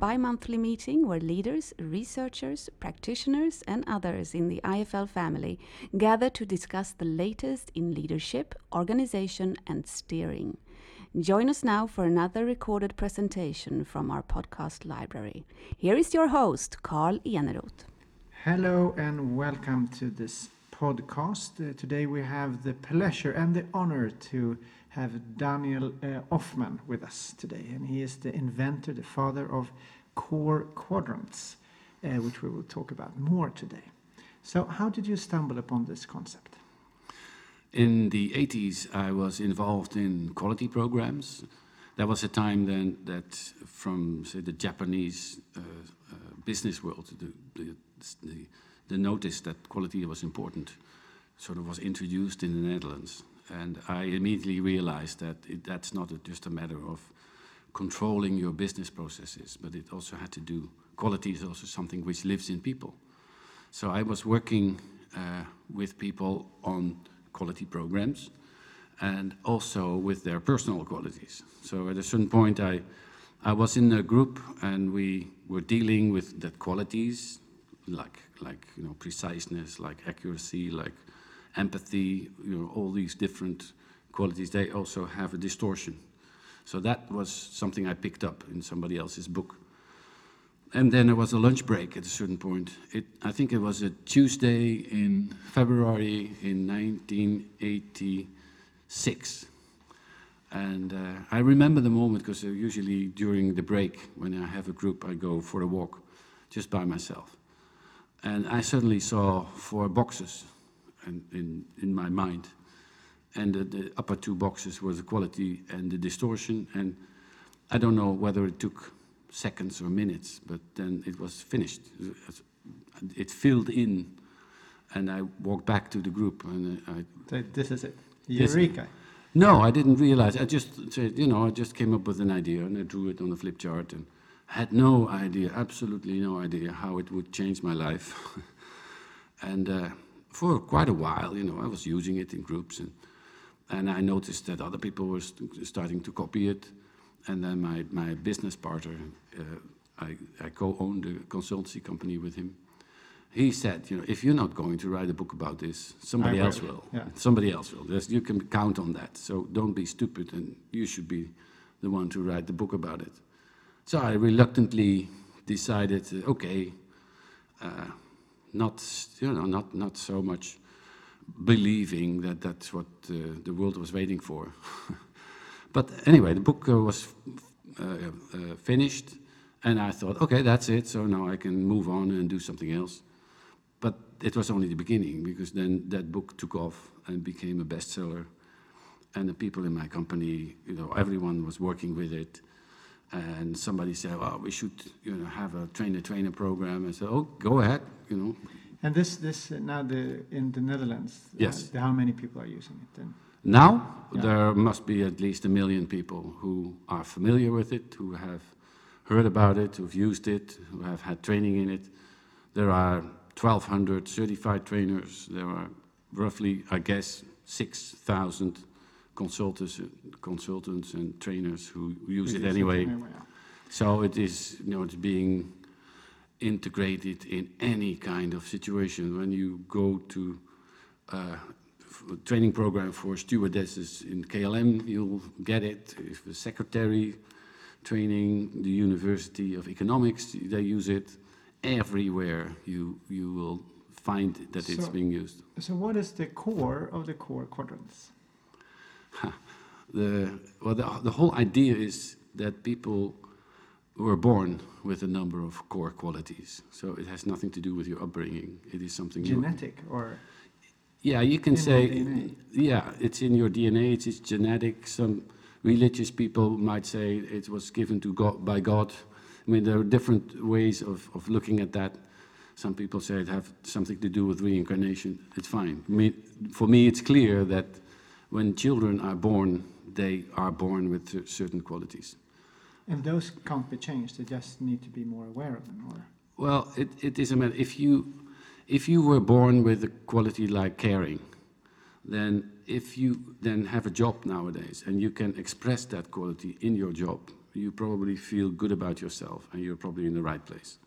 bi monthly meeting where leaders, researchers, practitioners, and others in the IFL family gather to discuss the latest in leadership, organization, and steering. Join us now for another recorded presentation from our podcast library. Here is your host, Carl Eneroth. Hello and welcome to this podcast. Uh, today we have the pleasure and the honor to have Daniel uh, Ofman with us today, and he is the inventor, the father of core quadrants, uh, which we will talk about more today. So, how did you stumble upon this concept? In the 80s, I was involved in quality programs. That was a time then that, from say the Japanese uh, uh, business world, the, the, the, the notice that quality was important, sort of was introduced in the Netherlands. And I immediately realized that it, that's not a, just a matter of controlling your business processes, but it also had to do, quality is also something which lives in people. So I was working uh, with people on quality programs and also with their personal qualities. So at a certain point, I, I was in a group and we were dealing with the qualities, like, like you know, preciseness, like accuracy, like empathy, you know, all these different qualities, they also have a distortion. So that was something I picked up in somebody else's book. And then there was a lunch break at a certain point. It, I think it was a Tuesday in February in 1986. And uh, I remember the moment because usually during the break, when I have a group, I go for a walk just by myself. And I suddenly saw four boxes and in, in my mind. And the, the upper two boxes was the quality and the distortion. And I don't know whether it took seconds or minutes, but then it was finished. It filled in, and I walked back to the group, and I. So this is it, Eureka. No, I didn't realize. I just said, you know, I just came up with an idea, and I drew it on a flip chart, and had no idea, absolutely no idea, how it would change my life. and uh, for quite a while, you know, I was using it in groups, and and I noticed that other people were st starting to copy it, and then my my business partner, uh, I I co-owned a consultancy company with him. He said, you know, if you're not going to write a book about this, somebody I else will, yeah. Somebody else will. There's, you can count on that. So don't be stupid, and you should be the one to write the book about it. So I reluctantly decided, okay. Uh, not you know not not so much believing that that's what uh, the world was waiting for. but anyway, the book uh, was uh, uh, finished, and I thought, okay, that's it. So now I can move on and do something else. But it was only the beginning because then that book took off and became a bestseller, and the people in my company, you know, everyone was working with it. And somebody said, "Well, we should, you know, have a trainer-trainer program." I said, "Oh, go ahead, you know." And this, this uh, now the in the Netherlands. uh, Yes. the- how many people are using it then? Now Yeah. there must be at least a million people who are familiar with it, who have heard about it, who've used it, who have had training in it. There are 1,200 certified trainers. There are roughly, I guess, 6,000 consultants, consultants and trainers who use it anyway. So it is, you know, it's being integrated in any kind of situation. When you go to uh, a training program for stewardesses in KLM, you'll get it. If a secretary training, the University of Economics, they use it. Everywhere you you will find that it's being used. So what is the core of the core quadrants? the well the, the whole idea is that people were born with a number of core qualities. So it has nothing to do with your upbringing. It is something you- Genetic or yeah you can say yeah it's in your dna it's, it's genetic. Some religious people might say it was given to god by god. I mean there are different ways of, of looking at that. Some people say it have something to do with reincarnation. It's fine. I mean, for me it's clear that when children are born they are born with certain qualities and those can't be changed. They just need to be more aware of them. Or Well, it, it is a matter. If you, if you were born with a quality like caring, then if you then have a job nowadays and you can express that quality in your job, you probably feel good about yourself and you're probably in the right place.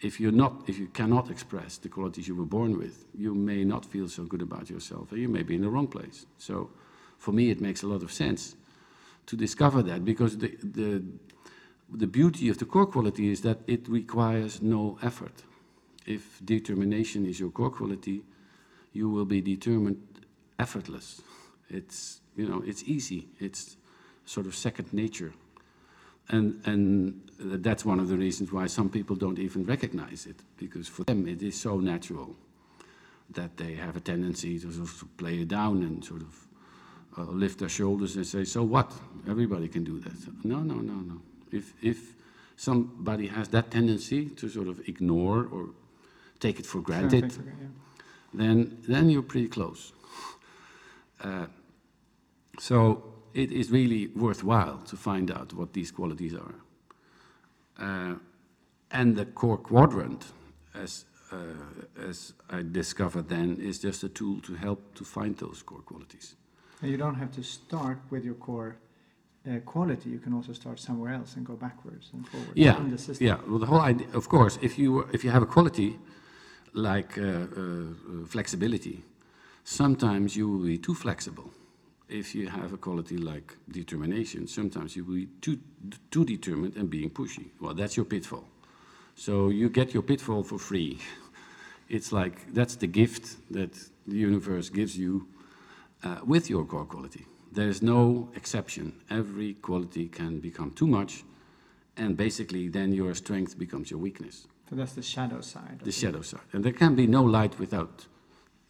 If you're not, if you cannot express the qualities you were born with, you may not feel so good about yourself and you may be in the wrong place. So for me, it makes a lot of sense to discover that because the, the, the beauty of the core quality is that it requires no effort. If determination is your core quality, you will be determined effortless. It's, you know, it's easy. It's sort of second nature. And, and that's one of the reasons why some people don't even recognize it, because for them it is so natural that they have a tendency to sort of play it down and sort of uh, lift their shoulders and say, so what? Everybody can do that. No, no, no, no. If, if somebody has that tendency to sort of ignore or take it for granted, Sure, yeah. then, then you're pretty close. Uh, so it is really worthwhile to find out what these qualities are. Uh, and the core quadrant, as, uh, as I discovered then, is just a tool to help to find those core qualities. And you don't have to start with your core uh, quality. You can also start somewhere else and go backwards and forwards Yeah, in the system. yeah. Well, the whole idea, of course, if you if you have a quality like uh, uh, flexibility, sometimes you will be too flexible. If you have a quality like determination, sometimes you will be too too determined and being pushy. Well, that's your pitfall. So you get your pitfall for free. It's like that's the gift that the universe gives you uh, with your core quality. There is no exception. Every quality can become too much, and basically, then your strength becomes your weakness, So that's the shadow side. of the shadow side. And there can be no light without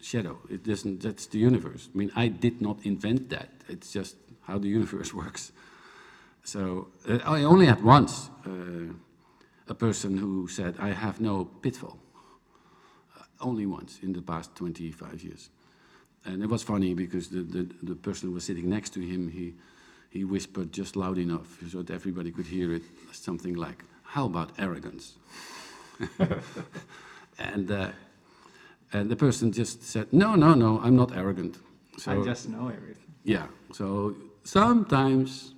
shadow. It doesn't. That's the universe. I mean, I did not invent that. It's just how the universe works. So uh, I only had once uh, a person who said, "I have no pitfall." Uh, only once in the past 25 years. And it was funny because the, the, the person who was sitting next to him, he, he whispered just loud enough so that everybody could hear it, something like, How about arrogance? and, uh, and the person just said, No, no, no, I'm not arrogant. So, I just know everything. yeah, so sometimes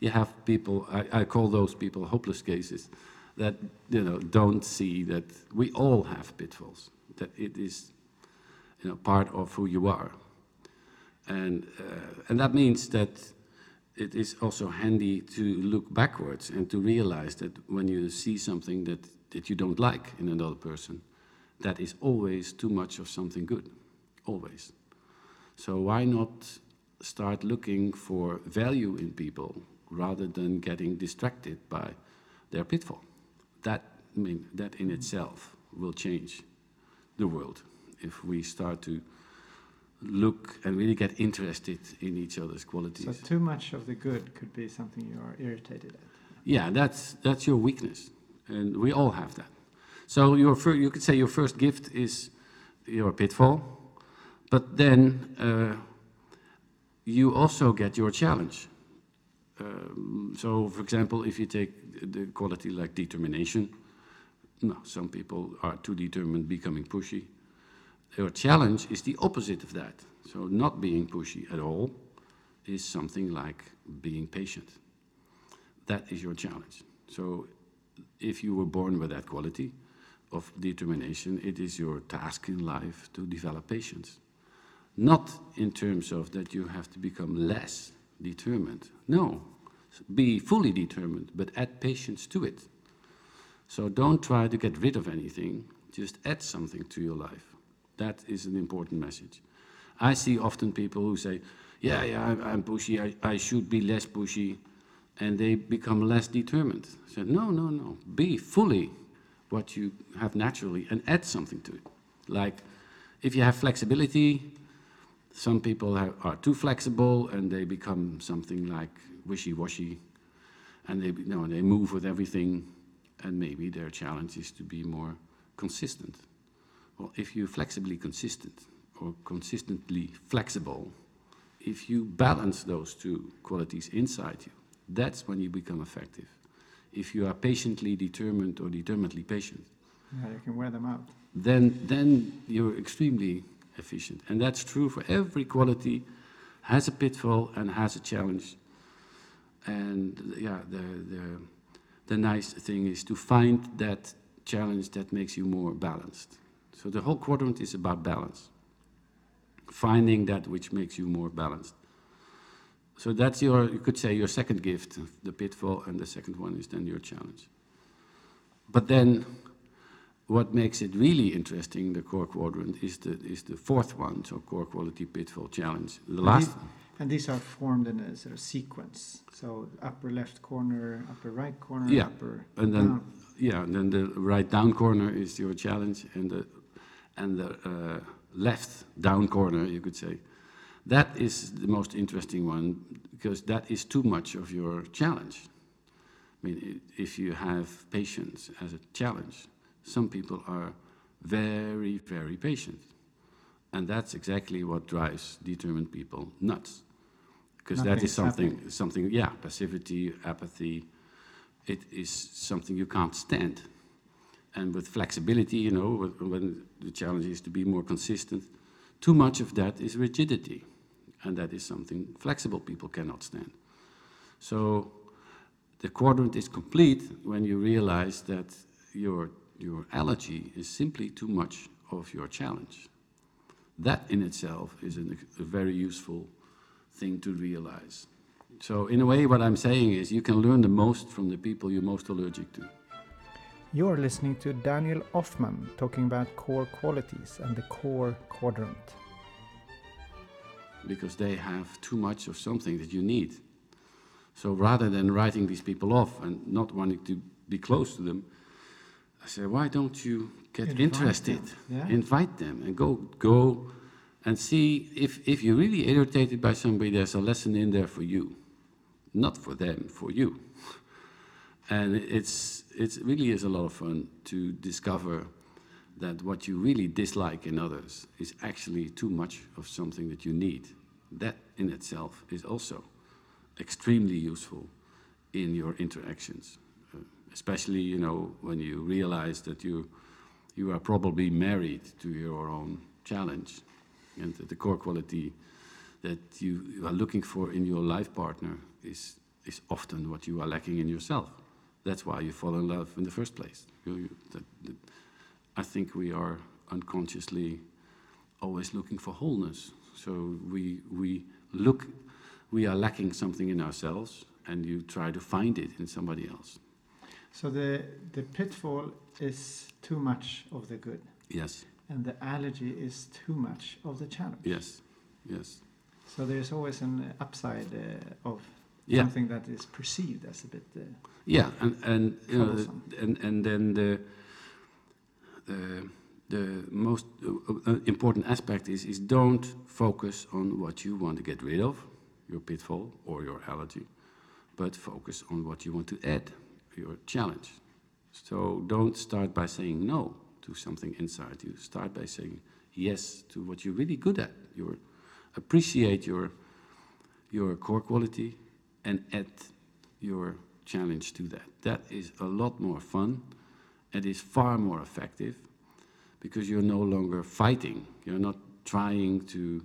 you have people, I, I call those people hopeless cases, that you know don't see that we all have pitfalls, that it is you know part of who you are, and uh, and that means that it is also handy to look backwards and to realize that when you see something that that you don't like in another person, that is always too much of something good, always. So why not start looking for value in people rather than getting distracted by their pitfall? That, I mean, that in itself will change the world if we start to look and really get interested in each other's qualities. So too much of the good could be something you are irritated at. Yeah, that's, that's your weakness. And we all have that. So your fir- you could say your first gift is your pitfall, but then uh, you also get your challenge. Um, so, for example, if you take the quality like determination, no, some people are too determined, becoming pushy. Your challenge is the opposite of that. So, not being pushy at all is something like being patient. That is your challenge. So, if you were born with that quality of determination, it is your task in life to develop patience. Not in terms of that you have to become less determined. No, be fully determined, but add patience to it. So don't try to get rid of anything, just add something to your life. That is an important message. I see often people who say, Yeah, yeah, I'm, I'm pushy, I, I should be less pushy, and they become less determined. I said, No, no, no. Be fully what you have naturally and add something to it. Like if you have flexibility, some people have, are too flexible and they become something like wishy-washy, and they you know they move with everything, and maybe their challenge is to be more consistent. Well, if you're flexibly consistent or consistently flexible, if you balance those two qualities inside you, that's when you become effective. If you are patiently determined or determinedly patient, Yeah, you can wear them out. then, then you're extremely efficient. And that's true for every quality, has a pitfall and has a challenge. and yeah, the, the, the nice thing is to find that challenge that makes you more balanced. So the whole quadrant is about balance. Finding that which makes you more balanced. So that's your, you could say, your second gift, the pitfall, and the second one is then your challenge. But then, what makes it really interesting, the core quadrant, is the, is the fourth one, so core quality, pitfall, challenge. The last these, and these are formed in a sort of sequence. So upper left corner, upper right corner, Yeah, upper and then down. yeah, and then the right down corner is your challenge, and the and the uh, left down corner, you could say, that is the most interesting one because that is too much of your challenge. I mean, if you have patience as a challenge, some people are very, very patient, and that's exactly what drives determined people nuts, because that is Nothing's is something, something, yeah, passivity, apathy, it is something you can't stand. And with flexibility, you know, when the challenge is to be more consistent, too much of that is rigidity. And that is something flexible people cannot stand. So the quadrant is complete when you realize that your, your allergy is simply too much of your challenge. That in itself is an, a very useful thing to realize. So, in a way, what I'm saying is you can learn the most from the people you're most allergic to. You're listening to Daniel Ofman talking about core qualities and the core quadrant. Because they have too much of something that you need. So rather than writing these people off and not wanting to be close to them, I say, why don't you get Invite interested? them, yeah. Invite them and go go and see if, if you're really irritated by somebody, there's a lesson in there for you. Not for them, for you. And it's it really is a lot of fun to discover that what you really dislike in others is actually too much of something that you need. That in itself is also extremely useful in your interactions, uh, especially you know when you realize that you you are probably married to your own challenge, and the core quality that you, are looking for in your life partner is is often what you are lacking in yourself. That's why you fall in love in the first place. You, you, that, that, I think we are unconsciously always looking for wholeness. So we, we look, we are lacking something in ourselves, and you try to find it in somebody else. So the, the pitfall is too much of the good, Yes, and the allergy is too much of the challenge. yes, yes. So there's always an upside uh, of Yeah. something that is perceived as a bit. Uh, Yeah, and and know, and and then the the the most uh, uh, important aspect is is don't focus on what you want to get rid of, your pitfall or your allergy, but focus on what you want to add, your challenge. So don't start by saying no to something inside you. Start by saying yes to what you're really good at. Appreciate your your core quality and add your challenge to that. That is a lot more fun. It is far more effective because you're no longer fighting. You're not trying to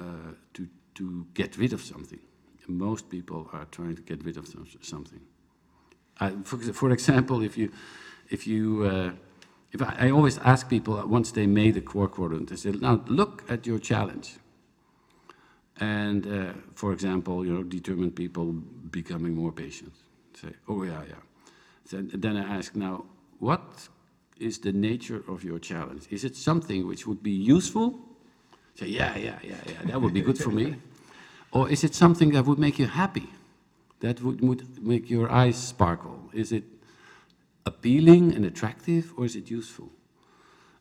uh, to to get rid of something. Most people are trying to get rid of some, something. I, for, for example, if you if you uh, if I, I always ask people uh, once they made a core quadrant, I said, now look at your challenge. And uh, for example, you know, determined people becoming more patient. Say, oh yeah, yeah. Then, then I ask now, what is the nature of your challenge? Is it something which would be useful? Say, yeah, yeah, yeah, yeah, that would be good for me. Or is it something that would make you happy? That would, would make your eyes sparkle? Is it appealing and attractive, or is it useful?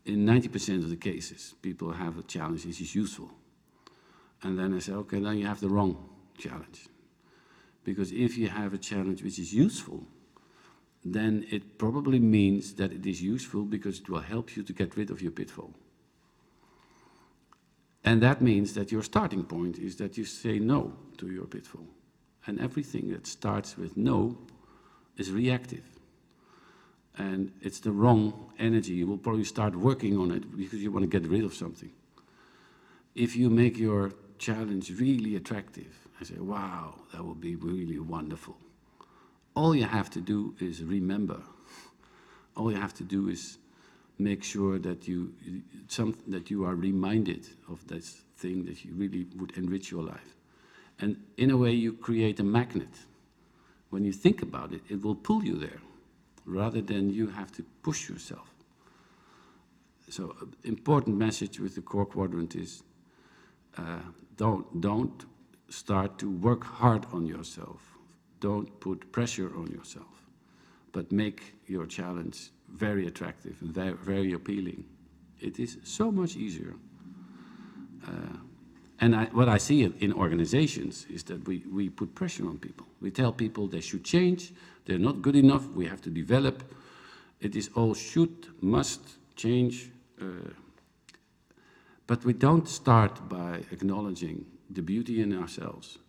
In 90% of the cases, people have a challenge which is useful. And then I say, okay, then you have the wrong challenge. Because if you have a challenge which is useful, then it probably means that it is useful because it will help you to get rid of your pitfall. And that means that your starting point is that you say no to your pitfall. And everything that starts with no is reactive. And it's the wrong energy. You will probably start working on it because you want to get rid of something. If you make your challenge really attractive I say, wow, that will be really wonderful. All you have to do is remember. All you have to do is make sure that you, some, that you are reminded of this thing that you really would enrich your life. And in a way, you create a magnet. When you think about it, it will pull you there rather than you have to push yourself. So, important message with the core quadrant is uh, don't, don't start to work hard on yourself. Don't put pressure on yourself, but make your challenge very attractive and very, appealing. It is so much easier. Uh, and I, what I see in organizations is that we, we put pressure on people. We tell people they should change, they're not good enough, we have to develop. It is all should, must, change. Uh, but we don't start by acknowledging the beauty in ourselves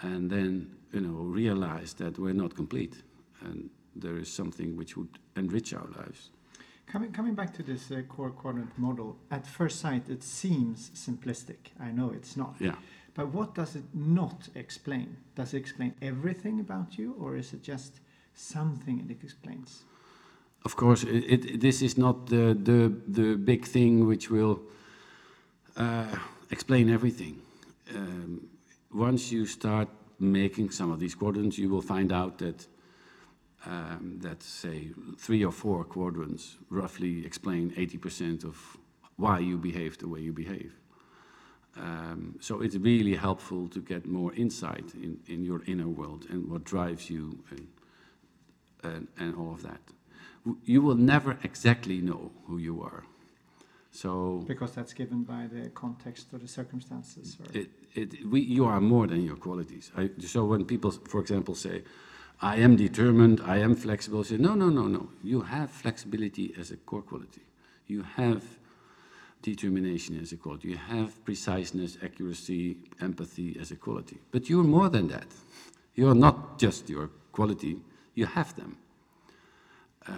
and then you know, realize that we're not complete and there is something which would enrich our lives. Coming, coming back to this uh, core quadrant model, at first sight it seems simplistic. I know it's not. Yeah. But what does it not explain? Does it explain everything about you, or is it just something it explains? Of course, it, it, this is not the, the, the big thing which will uh, explain everything. Um, once you start making some of these quadrants, you will find out that um, that say three or four quadrants roughly explain 80% of why you behave the way you behave. Um, so it's really helpful to get more insight in, in your inner world and what drives you and, and, and all of that. You will never exactly know who you are. So because that's given by the context or the circumstances. Or? It, it, we, you are more than your qualities. I, so when people, for example, say, I am determined, I am flexible. Say, no, no, no, no. You have flexibility as a core quality. You have determination as a quality. You have preciseness, accuracy, empathy as a quality. But you're more than that. You're not just your quality, you have them. Uh,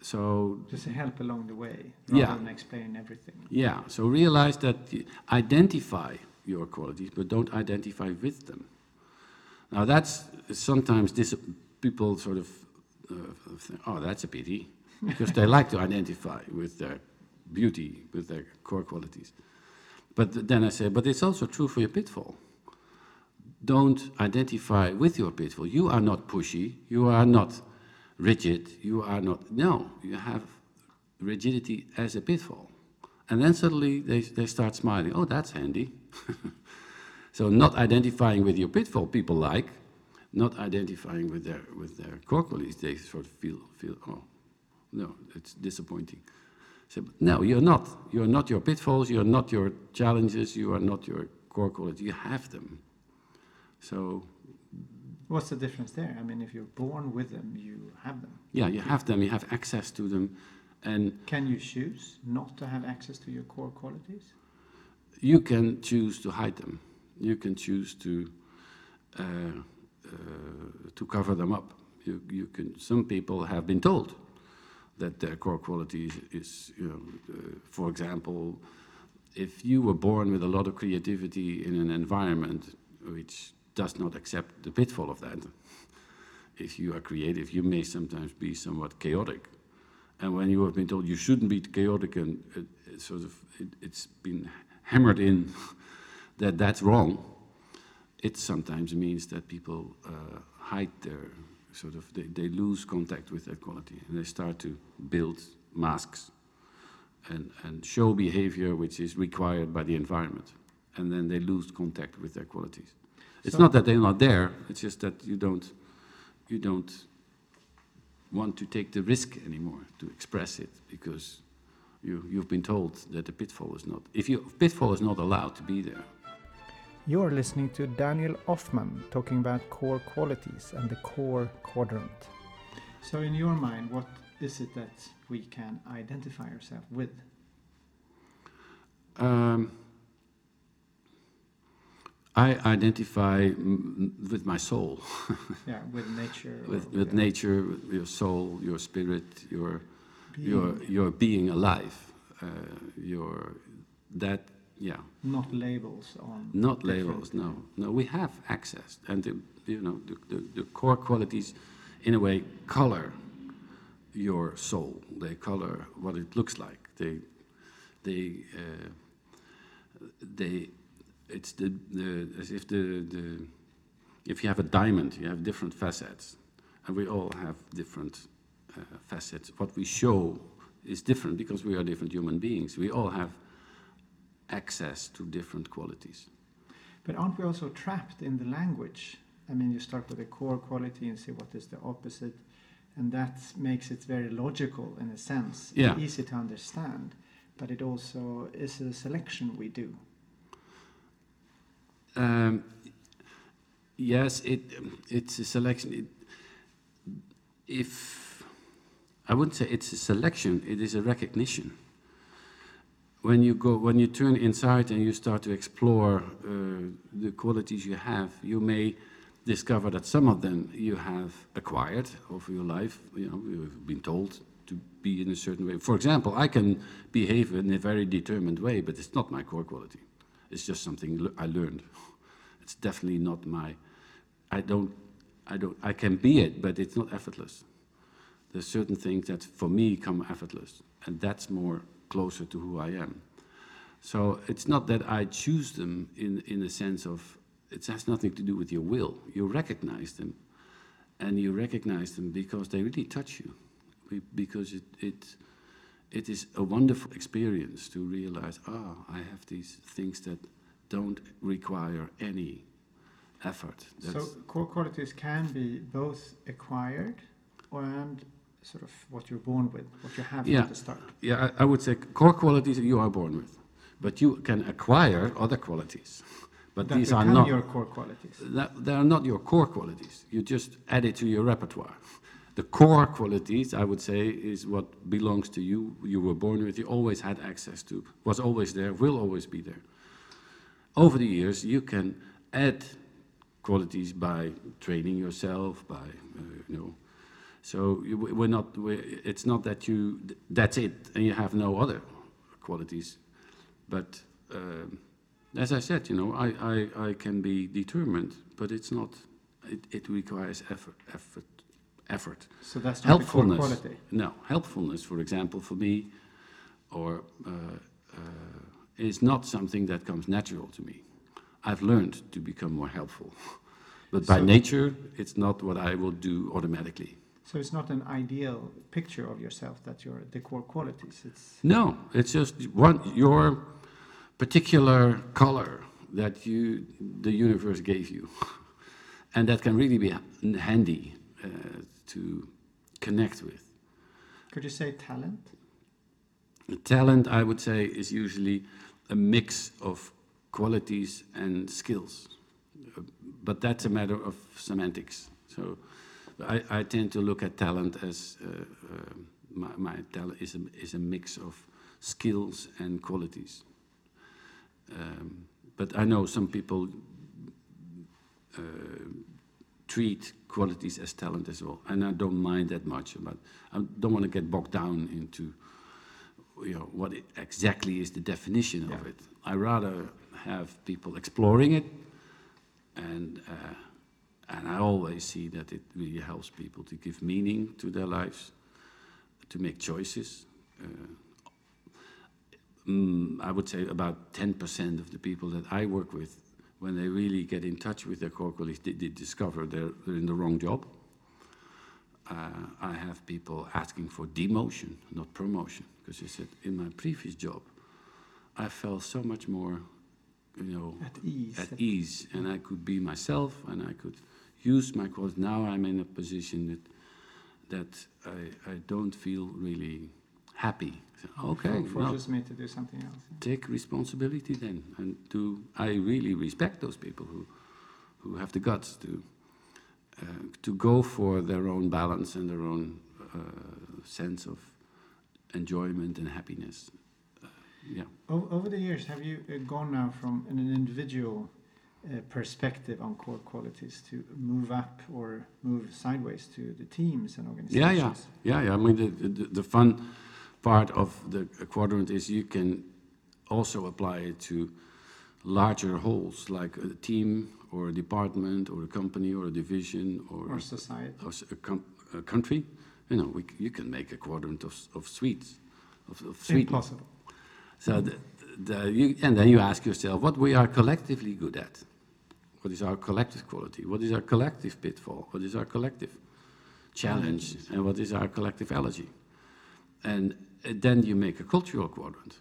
so just help along the way rather yeah. than explain everything. Yeah. So realize that identify your qualities, but don't identify with them. Now that's sometimes people sort of uh, think, oh, that's a pity, because they like to identify with their beauty, with their core qualities. But then I say, but it's also true for your pitfall. Don't identify with your pitfall. You are not pushy. You are not rigid. You are not. No, you have rigidity as a pitfall. And then suddenly they, they start smiling. Oh, that's handy. so not identifying with your pitfall, people like. Not identifying with their with their core qualities, they sort of feel feel oh, no, it's disappointing. So no, you're not. You're not your pitfalls. You're not your challenges. You are not your core qualities. You have them. So. What's the difference there? I mean, if you're born with them, you have them. Yeah, you have them. You have access to them, and. Can you choose not to have access to your core qualities? You can choose to hide them. You can choose to uh, uh, to cover them up. You, you can. Some people have been told that their core quality is, is you know, uh, for example, if you were born with a lot of creativity in an environment which does not accept the pitfall of that, if you are creative, you may sometimes be somewhat chaotic. And when you have been told you shouldn't be chaotic, and it, it sort of it, it's been hammered in that that's wrong, it sometimes means that people uh, hide their sort of, they, they lose contact with that quality and they start to build masks and, and show behavior which is required by the environment. And then they lose contact with their qualities. It's so not that they're not there, it's just that you don't, you don't want to take the risk anymore to express it because you, you've been told that the pitfall is not, if you, pitfall is not allowed to be there. You're listening to Daniel Ofman talking about core qualities and the core quadrant. So, in your mind, what is it that we can identify ourselves with? Um, I identify with my soul. yeah, with nature. with, with yeah. nature, your soul, your spirit, your your your being alive, uh, your that yeah. Not labels on. Not labels, no. No, we have access. And, the, you know, the, the, the core qualities, in a way, color your soul. They color what it looks like. They, they, uh, they, it's the, the, as if the, the, if you have a diamond, you have different facets. And we all have different facets. What we show is different because we are different human beings. We all have access to different qualities. But aren't we also trapped in the language? I mean, you start with a core quality and see what is the opposite, and that makes it very logical in a sense, Yeah. easy to understand. But it also is a selection we do. Um, yes, it, it's a selection. It, if I wouldn't say it's a selection, it is a recognition. When you go, when you turn inside and you start to explore uh, the qualities you have, you may discover that some of them you have acquired over your life. You know, you've been told to be in a certain way. For example, I can behave in a very determined way, but it's not my core quality. It's just something I learned. It's definitely not my. I don't. I don't. I can be it, but it's not effortless. There's certain things that for me come effortless, and that's more closer to who I am. So it's not that I choose them in in the sense of it has nothing to do with your will. You recognize them, and you recognize them because they really touch you, because it it it is a wonderful experience to realize, ah, I have these things that don't require any effort. So core qualities can be both acquired and sort of what you're born with, what you have Yeah. at the start. yeah, I, I would say core qualities you are born with, but you can acquire other qualities. But that these are not your core qualities. that, they are not your core qualities. You just add it to your repertoire. The core qualities, I would say, is what belongs to you. You were born with. You always had access to. Was always there. Will always be there. Over the years, you can add qualities by training yourself, by uh, you know. So we're not. We're, it's not that you. That's it, and you have no other qualities. But um, as I said, you know, I, I, I can be determined, but it's not. It, it requires effort, effort, effort. So that's not Helpfulness. quality. No, helpfulness, for example, for me, or uh, uh, is not something that comes natural to me. I've learned to become more helpful, but by So- nature, it's not what I will do automatically. So it's not an ideal picture of yourself that you're the core qualities. It's No, it's just one your particular color that you the universe gave you, and that can really be handy uh, to connect with. could you say talent? Talent, I would say, is usually a mix of qualities and skills, Uh, but that's a matter of semantics. So, I, I tend to look at talent as uh, uh, my, my talent is a, is a mix of skills and qualities. Um, but I know some people uh, treat qualities as talent as well, and I don't mind that much. But I don't want to get bogged down into you know what it exactly is the definition of it. I rather have people exploring it, and uh, and I always see that it really helps people to give meaning to their lives, to make choices. Uh, mm, I would say about 10% of the people that I work with, when they really get in touch with their core qualities, they, they discover they're, they're in the wrong job. Uh, I have people asking for demotion, not promotion, because they said, in my previous job, I felt so much more, you know, At ease. at ease, and I could be myself, and I could use my qualities. Now I'm in a position that that I, I don't feel really happy. So, okay, For- well, me to do something else. take responsibility then, and do. I really respect those people who who have the guts to uh, to go for their own balance and their own uh, sense of enjoyment and happiness. Yeah. O- over the years, have you uh, gone now from an individual uh, perspective on core qualities to move up or move sideways to the teams and organizations? yeah, yeah, yeah. yeah. I mean, the, the, the fun part of the quadrant is you can also apply it to larger wholes, like a team or a department or a company or a division or, Or society. or a, com- a country. You know, we, you can make a quadrant of, of Swedes, of, of. Impossible. So the, the, you, and then you ask yourself what we are collectively good at. What is our collective quality? What is our collective pitfall? What is our collective challenge? And what is our collective allergy? And uh, then you make a cultural quadrant.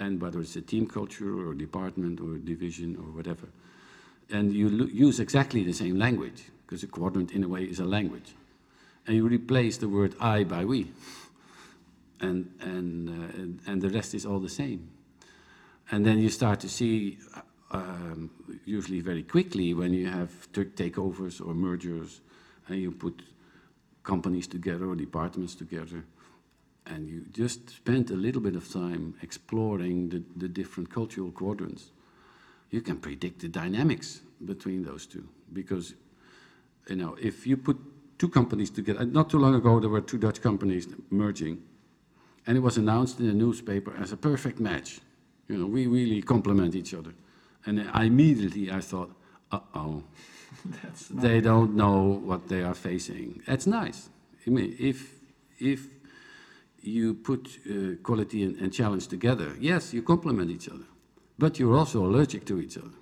And whether it's a team culture or department or division or whatever. And you use exactly the same language, because a quadrant in a way is a language. And you replace the word I by we and and uh, and- the rest is all the same. And then you start to see, um, usually very quickly, when you have takeovers or mergers, and you put companies together or departments together, and you just spend a little bit of time exploring the, the different cultural quadrants. You can predict the dynamics between those two because you know if you put two companies together. Not too long ago, there were two Dutch companies merging, and it was announced in the newspaper as a perfect match. You know, we really complement each other. And I immediately I thought, uh-oh, they don't know what they are facing. That's nice. I mean, if if you put uh, quality and, and challenge together, yes, you complement each other, but you're also allergic to each other.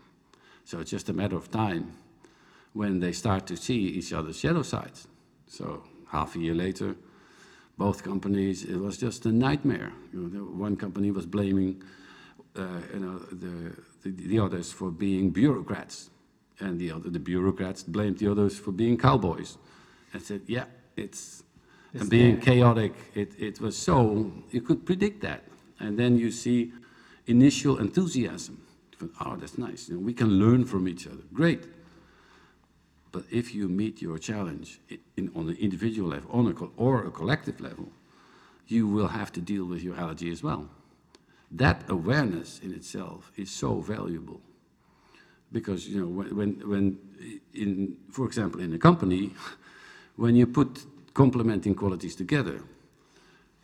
So it's just a matter of time when they start to see each other's shadow sides. So half a year later, both companies, it was just a nightmare. You know, the one company was blaming, uh, you know, the, the the others for being bureaucrats, and the other the bureaucrats blamed the others for being cowboys, and said, yeah, it's. It's and being chaotic, it, it was so, you could predict that. And then you see initial enthusiasm. Oh, that's nice. You know, we can learn from each other. Great. But if you meet your challenge in, on an individual level on a or a collective level, you will have to deal with your allergy as well. That awareness in itself is so valuable. Because, you know, when, when, in, for example, in a company, when you put complementing qualities together,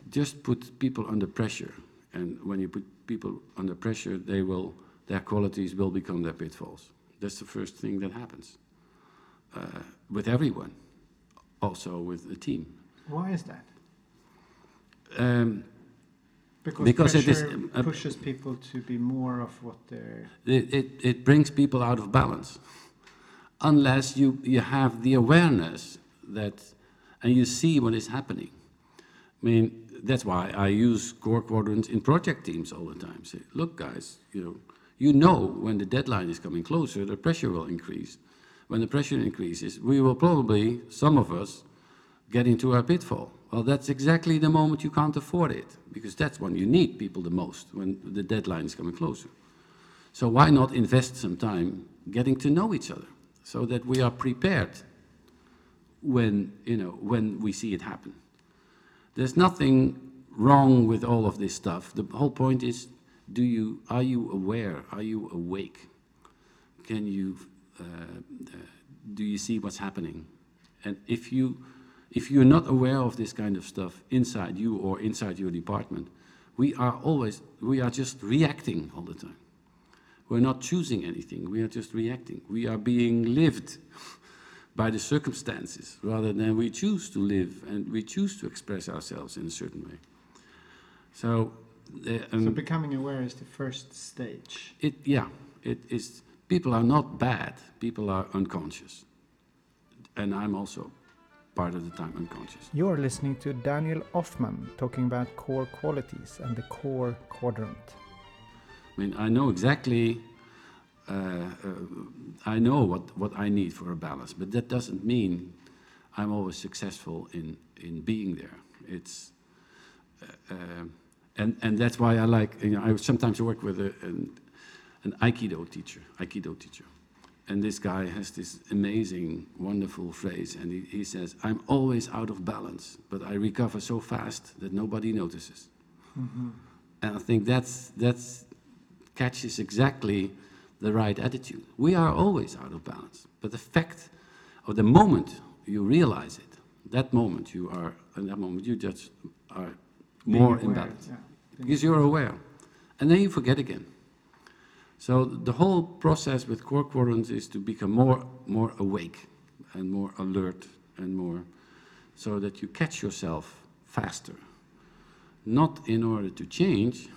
just put people under pressure. And when you put people under pressure, they will, their qualities will become their pitfalls. That's the first thing that happens with everyone, also with the team. Why is that? Um, Because, Because it is, uh, pushes people to be more of what they're. it, it, it brings people out of balance unless you, you have the awareness that and you see what is happening i mean that's why i use core quadrants in project teams all the time say look guys you know you know when the deadline is coming closer the pressure will increase when the pressure increases we will probably some of us get into a pitfall well that's exactly the moment you can't afford it because that's when you need people the most when the deadline is coming closer so why not invest some time getting to know each other so that we are prepared when, you know, when we see it happen? There's nothing wrong with all of this stuff. The whole point is, do you, are you aware? Are you awake? Can you, do you see what's happening? And if you, if you're not aware of this kind of stuff inside you or inside your department, we are always, we are just reacting all the time. We're not choosing anything, we are just reacting. We are being lived by the circumstances rather than we choose to live and we choose to express ourselves in a certain way. So, uh, so um, becoming aware is the first stage. it, yeah, it is, people are not bad, people are unconscious. And I'm also part of the time unconscious. You're listening to Daniel Ofman talking about core qualities and the core quadrant. I mean, I know exactly, uh, uh, I know what, what I need for a balance, but that doesn't mean I'm always successful in, in being there. It's, uh, um, and, and that's why I like, you know, I sometimes work with a, an, an Aikido teacher, Aikido teacher. And this guy has this amazing, wonderful phrase, and he, he says, I'm always out of balance, but I recover so fast that nobody notices. Mm-hmm. And I think that's, that's catches exactly the right attitude. We are always out of balance, but the fact of the moment you realize it, that moment you are, in that moment you just are more imbalanced yeah. Because you're aware. and then you forget again. So the whole process with core quadrants is to become more, more awake and more alert and more, so that you catch yourself faster. Not in order to change,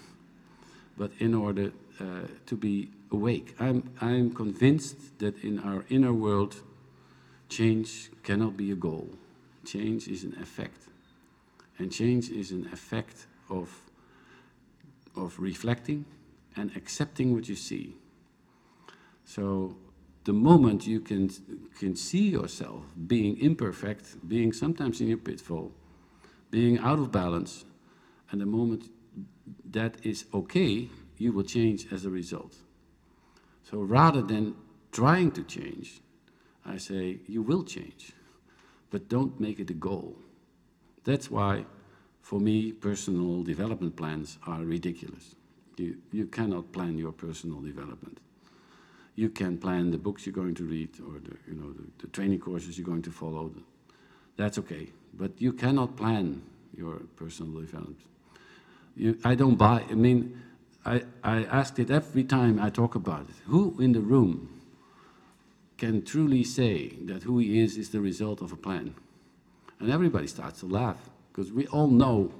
but in order uh, to be awake. I'm, I'm convinced that in our inner world, change cannot be a goal. Change is an effect. And change is an effect of, of reflecting and accepting what you see. So the moment you can, can see yourself being imperfect, being sometimes in your pitfall, being out of balance, and the moment that is okay, you will change as a result. So rather than trying to change, I say you will change, but don't make it a goal. That's why, for me, personal development plans are ridiculous. You, you cannot plan your personal development. You can plan the books you're going to read or the, you know, the, the training courses you're going to follow. That's okay. But you cannot plan your personal development. You, I don't buy, I mean, I, I ask it every time I talk about it. Who in the room can truly say that who he is is the result of a plan? And everybody starts to laugh because we all know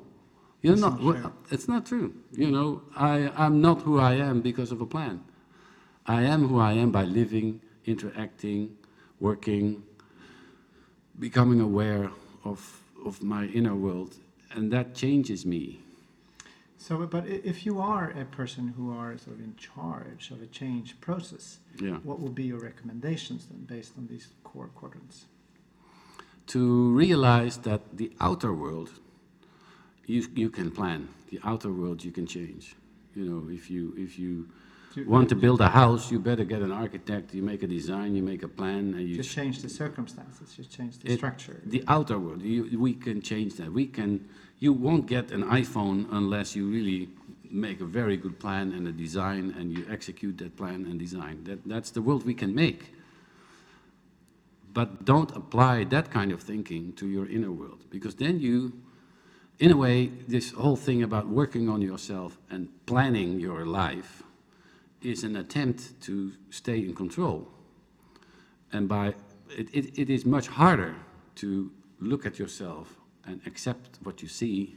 you're not, it's not true. You know, I, I'm not who I am because of a plan. I am who I am by living, interacting, working, becoming aware of, of my inner world, and that changes me. So, but if you are a person who are sort of in charge of a change process, yeah. what would be your recommendations then, based on these core quadrants? To realize that the outer world, you you can plan. The outer world you can change. You know, if you if you want to build a house, you better get an architect. You make a design, you make a plan, and you just change the circumstances. You change the it, structure. The outer world, you, we can change that. We can. You won't get an iPhone unless you really make a very good plan and a design, and you execute that plan and design. That that's the world we can make. But don't apply that kind of thinking to your inner world, because then you in a way, this whole thing about working on yourself and planning your life is an attempt to stay in control. And by it, it, it is much harder to look at yourself and accept what you see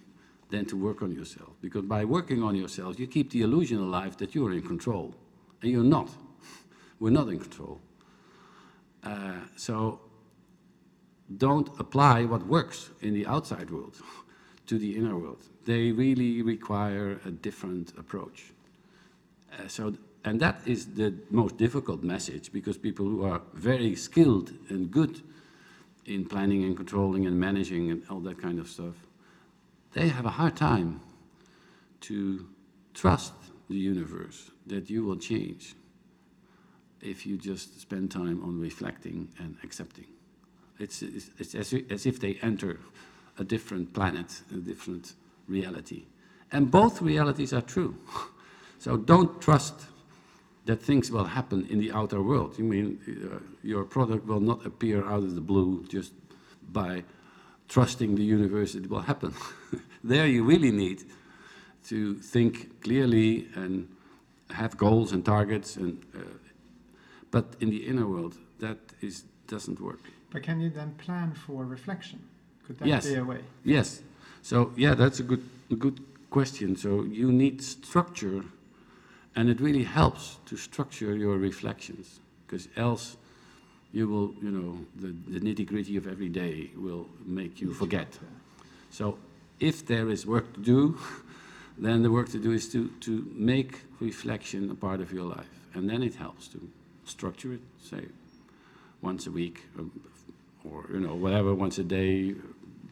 than to work on yourself. Because by working on yourself, you keep the illusion alive that you're in control. And you're not. We're not in control. Uh, so don't apply what works in the outside world to the inner world. They really require a different approach. Uh, so and that is the most difficult message because people who are very skilled and good in planning and controlling and managing and all that kind of stuff, they have a hard time to trust the universe that you will change if you just spend time on reflecting and accepting. It's, it's, it's as, as if they enter a different planet, a different reality. And both realities are true. so don't trust that things will happen in the outer world. You mean uh, your product will not appear out of the blue just by trusting the universe it will happen. there you really need to think clearly and have goals and targets and uh, but in the inner world that is doesn't work. But can you then plan for reflection? Could that yes. be a way? Yes. So yeah, that's a good a good question. So you need structure and it really helps to structure your reflections, because else you will, you know, the, the nitty gritty of every day will make you forget. So if there is work to do, then the work to do is to, to make reflection a part of your life. And then it helps to structure it, say, once a week, um, or, you know, whatever, once a day.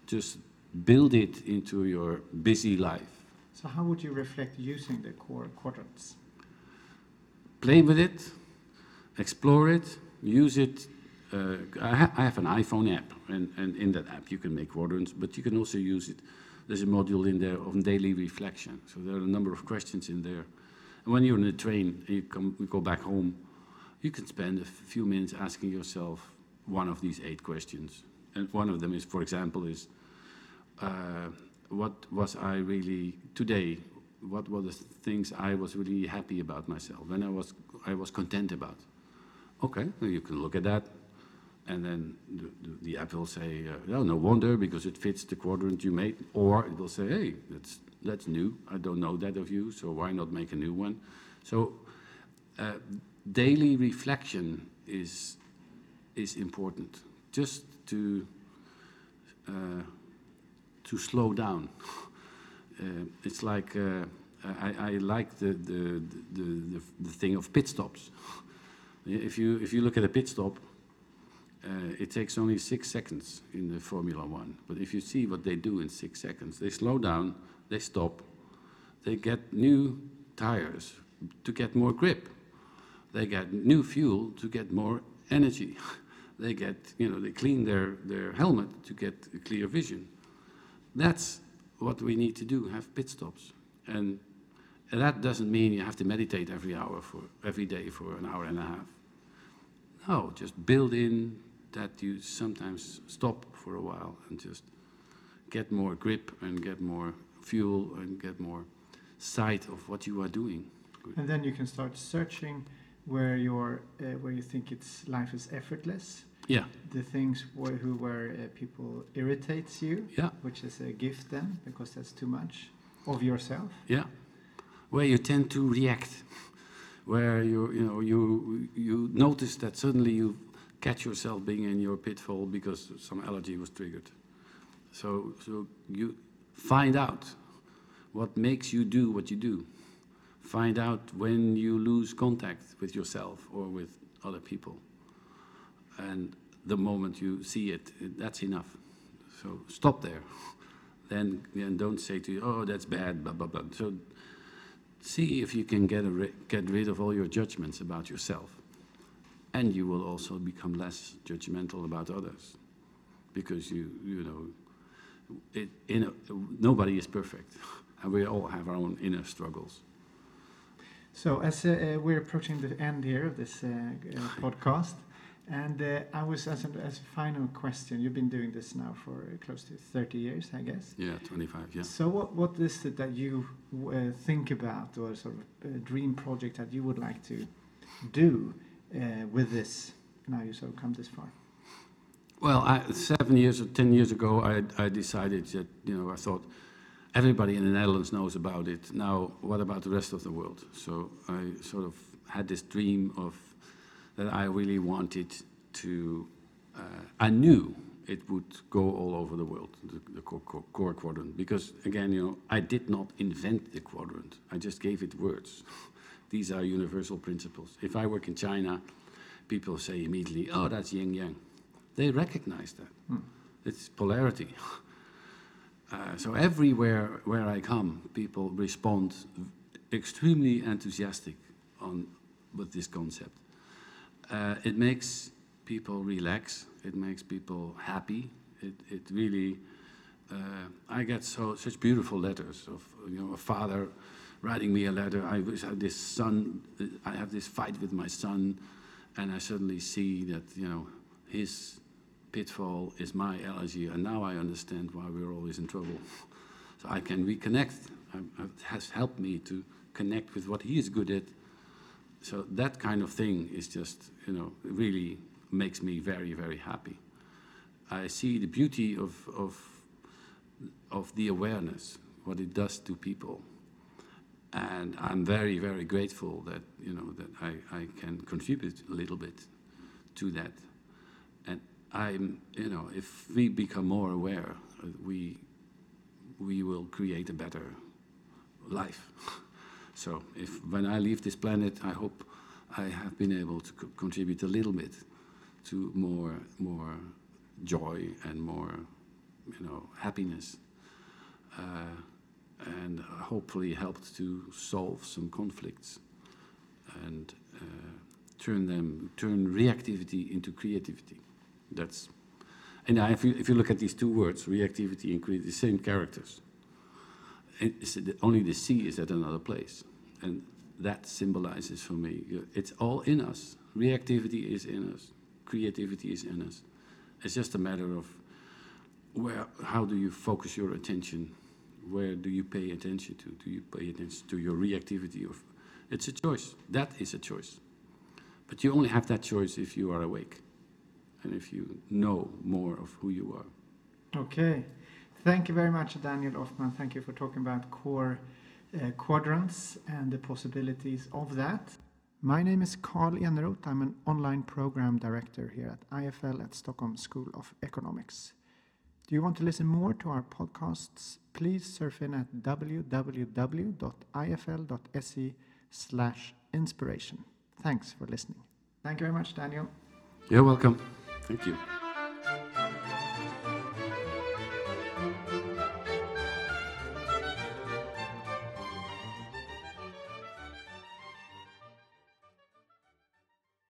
Just build it into your busy life. So how would you reflect using the core quadrants? play with it, explore it, use it. Uh, I, ha I, have an iPhone app, and, and in that app you can make quadrants, but you can also use it. There's a module in there of daily reflection. So there are a number of questions in there. And when you're in a train and you, come, you go back home, you can spend a few minutes asking yourself one of these eight questions. And one of them is, for example, is uh, what was I really today? what were the things I was really happy about myself, when I was, I was content about. Okay, well, you can look at that, and then the, the, the app will say, uh, oh, no wonder, because it fits the quadrant you made, or it will say, hey, that's, that's new, I don't know that of you, so why not make a new one? So uh, daily reflection is, is important, just to, uh, to slow down. Uh, it's like uh, I, I, like the, the, the, the, thing of pit stops. If you, if you look at a pit stop, uh, it takes only six seconds in the Formula One. But if you see what they do in six seconds, they slow down, they stop, they get new tires to get more grip, they get new fuel to get more energy, they get, you know, they clean their, their helmet to get a clear vision. That's what we need to do, have pit stops. And, and that doesn't mean you have to meditate every hour for every day for an hour and a half. No, just build in that you sometimes stop for a while and just get more grip and get more fuel and get more sight of what you are doing. And then you can start searching where you're, uh, where you think it's life is effortless. Yeah. The things where, who where uh, people irritates you. Yeah. Which is a gift then, because that's too much of yourself. Yeah. Where you tend to react, where you you know you you notice that suddenly you catch yourself being in your pitfall because some allergy was triggered. So so you find out what makes you do what you do. Find out when you lose contact with yourself or with other people. And the moment you see it, that's enough. So stop there. Then, then don't say to you, oh, that's bad, blah, blah, blah. So see if you can get, ri get rid of all your judgments about yourself. And you will also become less judgmental about others. Because you, you know, it, a, nobody is perfect. And we all have our own inner struggles. So as uh, uh, we're approaching the end here of this uh, uh podcast, and uh, I was as a, as a final question. You've been doing this now for close to thirty years, I guess. Yeah, twenty-five. Yeah. So what what is it that you uh, think about, or sort of dream project that you would like to do with this? Now you sort of come this far. Well, I, seven years or ten years ago, I, I decided that you know I thought everybody in the Netherlands knows about it. Now, what about the rest of the world? So I sort of had this dream of that I really wanted to. Uh, I knew it would go all over the world, the, the core, core, core, quadrant, because again, you know, I did not invent the quadrant. I just gave it words. These are universal principles. If I work in China, people say immediately, "Oh, that's yin yang." They recognize that. Hmm. It's polarity. Uh, so everywhere where I come, people respond extremely enthusiastic on with this concept. Uh, it makes people relax. It makes people happy. It it really. Uh, I get so such beautiful letters of you know a father writing me a letter. I wish I had this son. I have this fight with my son, and I suddenly see that you know his pitfall is my allergy, and now I understand why we're always in trouble. So I can reconnect. It has helped me to connect with what he is good at. So that kind of thing is just, you know, really makes me very, very happy. I see the beauty of, of, of the awareness, what it does to people. And I'm very, very grateful that, you know, that I, I can contribute a little bit to that. I'm, you know, if we become more aware, we, we will create a better life. So if when I leave this planet, I hope I have been able to co contribute a little bit to more, more joy and more, you know, happiness, uh, and hopefully helped to solve some conflicts and uh, turn them, turn reactivity into creativity. That's, and if you, if you look at these two words, reactivity and creativity, the same characters. The, only the C is at another place. And that symbolizes for me, it's all in us. Reactivity is in us. Creativity is in us. It's just a matter of where, how do you focus your attention? where do you pay attention to? Do you pay attention to your reactivity? Of, it's a choice. That is a choice. But you only have that choice if you are awake and if you know more of who you are. Okay. Thank you very much, Daniel Ofman. Thank you for talking about core uh, quadrants and the possibilities of that. My name is Carl Eneroth. I'm an online program director here at IFL at Stockholm School of Economics. Do you want to listen more to our podcasts? Please surf in at www.ifl.se slash inspiration. Thanks for listening. Thank you very much, Daniel. You're welcome. Thank you.